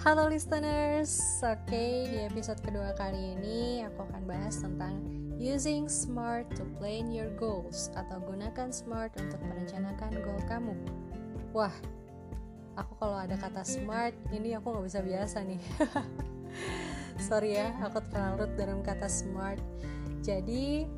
Halo listeners, oke okay, di episode kedua kali ini aku akan bahas tentang using smart to plan your goals atau gunakan smart untuk merencanakan goal kamu. Wah, aku kalau ada kata smart ini aku nggak bisa biasa nih. Sorry ya, aku terlalu dalam kata smart. Jadi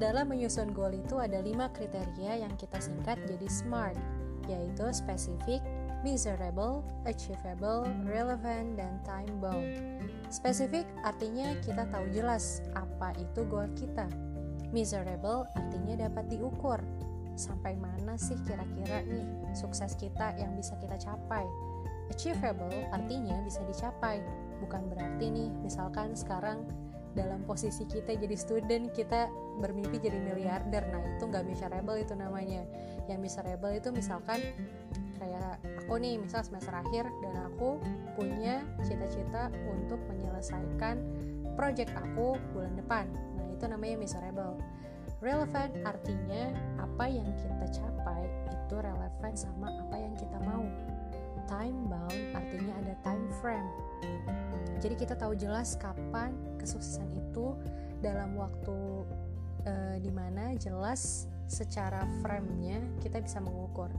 dalam menyusun goal itu ada lima kriteria yang kita singkat jadi SMART, yaitu spesifik, measurable, achievable, relevant, dan time bound. Spesifik artinya kita tahu jelas apa itu goal kita. Measurable artinya dapat diukur. Sampai mana sih kira-kira nih sukses kita yang bisa kita capai? Achievable artinya bisa dicapai. Bukan berarti nih, misalkan sekarang dalam posisi kita jadi student kita bermimpi jadi miliarder nah itu nggak miserable itu namanya yang miserable itu misalkan kayak aku nih misal semester akhir dan aku punya cita-cita untuk menyelesaikan project aku bulan depan. Nah itu namanya miserable. Relevant artinya apa yang kita capai itu relevan sama apa yang kita mau. Time bound artinya ada time frame. Jadi kita tahu jelas kapan kesuksesan itu dalam waktu e, di mana jelas secara frame-nya kita bisa mengukur.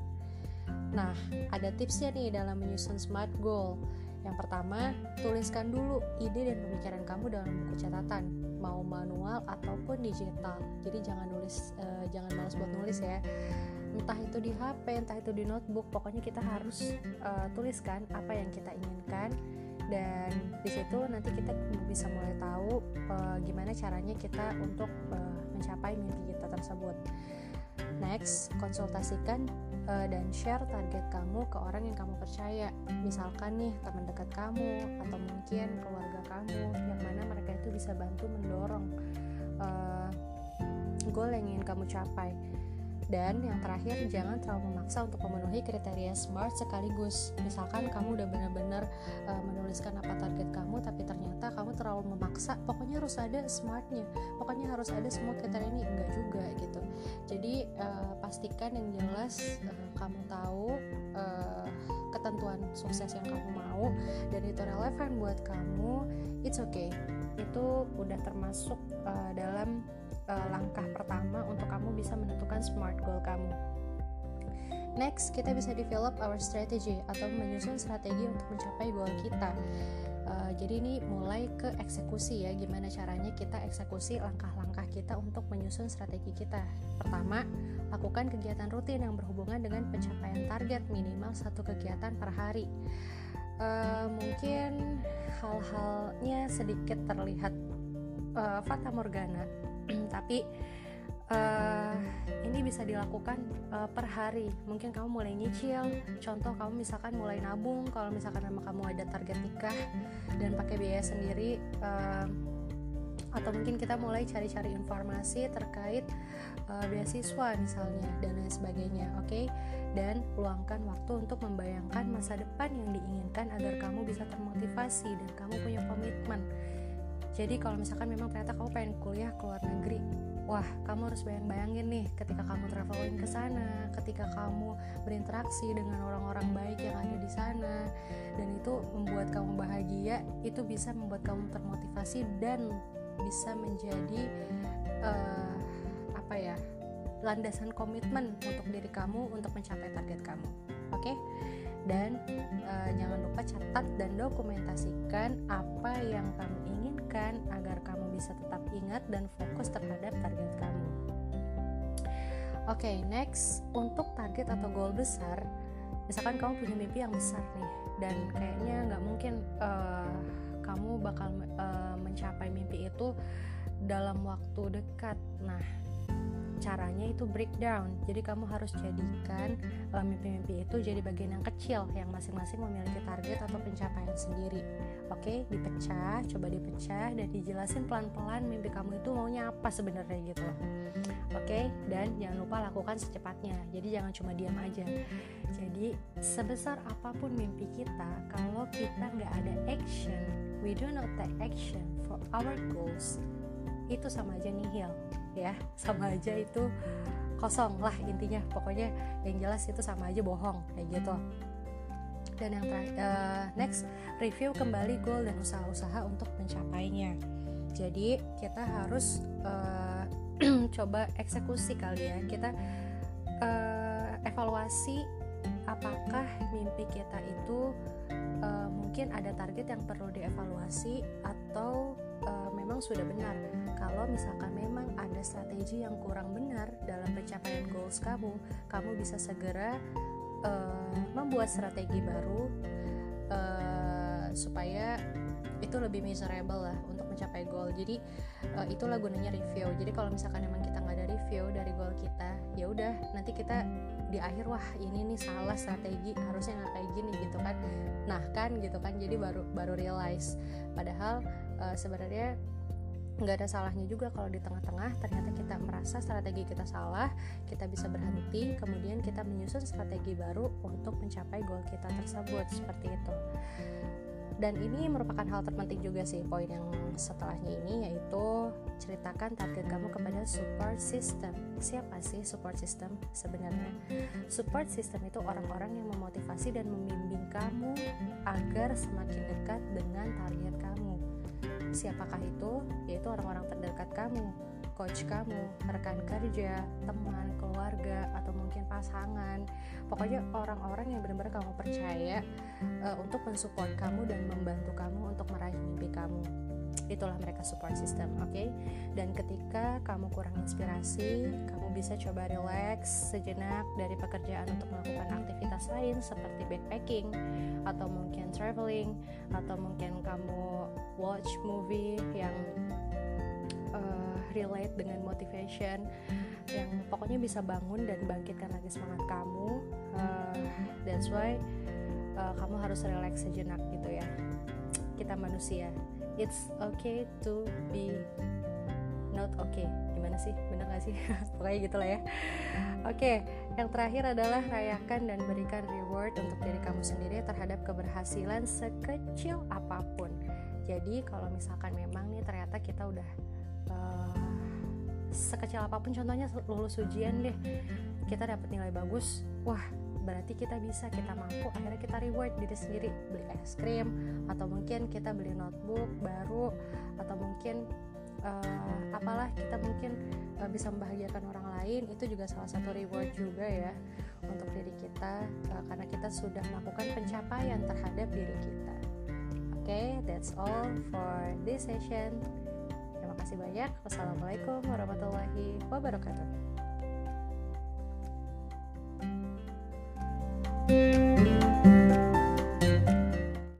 Nah, ada tipsnya nih dalam menyusun SMART goal. Yang pertama, tuliskan dulu ide dan pemikiran kamu dalam buku catatan, mau manual ataupun digital. Jadi jangan nulis, e, jangan malas buat nulis ya. Entah itu di HP, entah itu di notebook, pokoknya kita harus e, tuliskan apa yang kita inginkan dan di situ nanti kita bisa mulai tahu uh, gimana caranya kita untuk uh, mencapai mimpi kita tersebut. Next, konsultasikan uh, dan share target kamu ke orang yang kamu percaya. Misalkan nih teman dekat kamu atau mungkin keluarga kamu yang mana mereka itu bisa bantu mendorong uh, goal yang ingin kamu capai. Dan yang terakhir, jangan terlalu memaksa untuk memenuhi kriteria SMART sekaligus. Misalkan kamu udah benar-benar uh, menuliskan apa target kamu, tapi ternyata kamu terlalu memaksa, pokoknya harus ada SMART-nya, pokoknya harus ada semua kriteria ini, enggak juga gitu. Jadi uh, pastikan yang jelas uh, kamu tahu uh, ketentuan sukses yang kamu mau dan itu relevan buat kamu, it's okay. Itu udah termasuk uh, dalam uh, langkah pertama untuk kamu bisa menentukan smart goal kamu. Next, kita bisa develop our strategy atau menyusun strategi untuk mencapai goal kita. Uh, jadi ini mulai ke eksekusi ya, gimana caranya kita eksekusi langkah-langkah kita untuk menyusun strategi kita. Pertama, lakukan kegiatan rutin yang berhubungan dengan pencapaian target minimal satu kegiatan per hari. Uh, mungkin hal-halnya sedikit terlihat uh, fata morgana tapi uh, ini bisa dilakukan uh, per hari. Mungkin kamu mulai nyicil. Contoh kamu misalkan mulai nabung kalau misalkan memang kamu ada target nikah dan pakai biaya sendiri uh, atau mungkin kita mulai cari-cari informasi terkait uh, beasiswa misalnya dan lain sebagainya oke? Okay? dan luangkan waktu untuk membayangkan masa depan yang diinginkan agar kamu bisa termotivasi dan kamu punya komitmen jadi kalau misalkan memang ternyata kamu pengen kuliah ke luar negeri wah kamu harus bayang-bayangin nih ketika kamu traveling ke sana ketika kamu berinteraksi dengan orang-orang baik yang ada di sana dan itu membuat kamu bahagia itu bisa membuat kamu termotivasi dan bisa menjadi uh, apa ya landasan komitmen untuk diri kamu untuk mencapai target kamu oke okay? Dan uh, jangan lupa catat dan dokumentasikan apa yang kamu inginkan agar kamu bisa tetap ingat dan fokus terhadap target kamu. Oke, okay, next untuk target atau goal besar, misalkan kamu punya mimpi yang besar nih dan kayaknya nggak mungkin uh, kamu bakal uh, mencapai mimpi itu dalam waktu dekat. Nah, caranya itu breakdown jadi kamu harus jadikan uh, mimpi-mimpi itu jadi bagian yang kecil yang masing-masing memiliki target atau pencapaian sendiri oke okay? dipecah coba dipecah dan dijelasin pelan-pelan mimpi kamu itu maunya apa sebenarnya gitu oke okay? dan jangan lupa lakukan secepatnya jadi jangan cuma diam aja jadi sebesar apa pun mimpi kita kalau kita nggak ada action we do not take action for our goals itu sama aja nihil ya sama aja itu kosong lah intinya. Pokoknya yang jelas itu sama aja bohong kayak gitu. Dan yang uh, next review kembali goal dan usaha-usaha untuk mencapainya. Jadi kita harus uh, coba eksekusi kali ya. Kita uh, evaluasi apakah mimpi kita itu uh, mungkin ada target yang perlu dievaluasi atau uh, memang sudah benar kalau misalkan memang ada strategi yang kurang benar dalam pencapaian goals kamu kamu bisa segera uh, membuat strategi baru uh, supaya itu lebih miserable lah untuk mencapai goal. Jadi uh, itulah gunanya review. Jadi kalau misalkan memang kita nggak ada review dari goal kita ya udah nanti kita di akhir wah ini nih salah strategi harusnya nggak kayak gini gitu kan. Nah kan gitu kan. Jadi baru baru realize. Padahal uh, sebenarnya nggak ada salahnya juga kalau di tengah-tengah ternyata kita merasa strategi kita salah kita bisa berhenti kemudian kita menyusun strategi baru untuk mencapai goal kita tersebut seperti itu. Dan ini merupakan hal terpenting juga sih poin yang setelahnya ini yaitu ceritakan target kamu kepada support system. Siapa sih support system sebenarnya? Support system itu orang-orang yang memotivasi dan membimbing kamu agar semakin dekat dengan target kamu siapakah itu? Yaitu orang-orang terdekat kamu coach kamu, rekan kerja, teman, keluarga, atau mungkin pasangan. Pokoknya orang-orang yang benar-benar kamu percaya uh, untuk mensupport kamu dan membantu kamu untuk meraih mimpi kamu. Itulah mereka support system, oke? Okay? Dan ketika kamu kurang inspirasi, kamu bisa coba relax sejenak dari pekerjaan untuk melakukan aktivitas lain seperti backpacking atau mungkin traveling atau mungkin kamu watch movie yang uh, relate dengan motivation yang pokoknya bisa bangun dan bangkitkan lagi semangat kamu. Uh, that's why uh, kamu harus relax sejenak gitu ya. Kita manusia. It's okay to be not okay. Gimana sih? Bener gak sih? Pokoknya gitulah ya. Oke okay, yang terakhir adalah rayakan dan berikan reward untuk diri kamu sendiri terhadap keberhasilan sekecil apa pun. Jadi kalau misalkan memang nih ternyata kita udah uh, sekecil apa pun contohnya lulus ujian deh kita dapat nilai bagus wah berarti kita bisa kita mampu akhirnya kita reward diri sendiri beli es krim atau mungkin kita beli notebook baru atau mungkin uh, apalah kita mungkin uh, bisa membahagiakan orang lain itu juga salah satu reward juga ya untuk diri kita uh, karena kita sudah melakukan pencapaian terhadap diri kita. Oke okay, that's all for this session kasih banyak. Wassalamualaikum warahmatullahi wabarakatuh.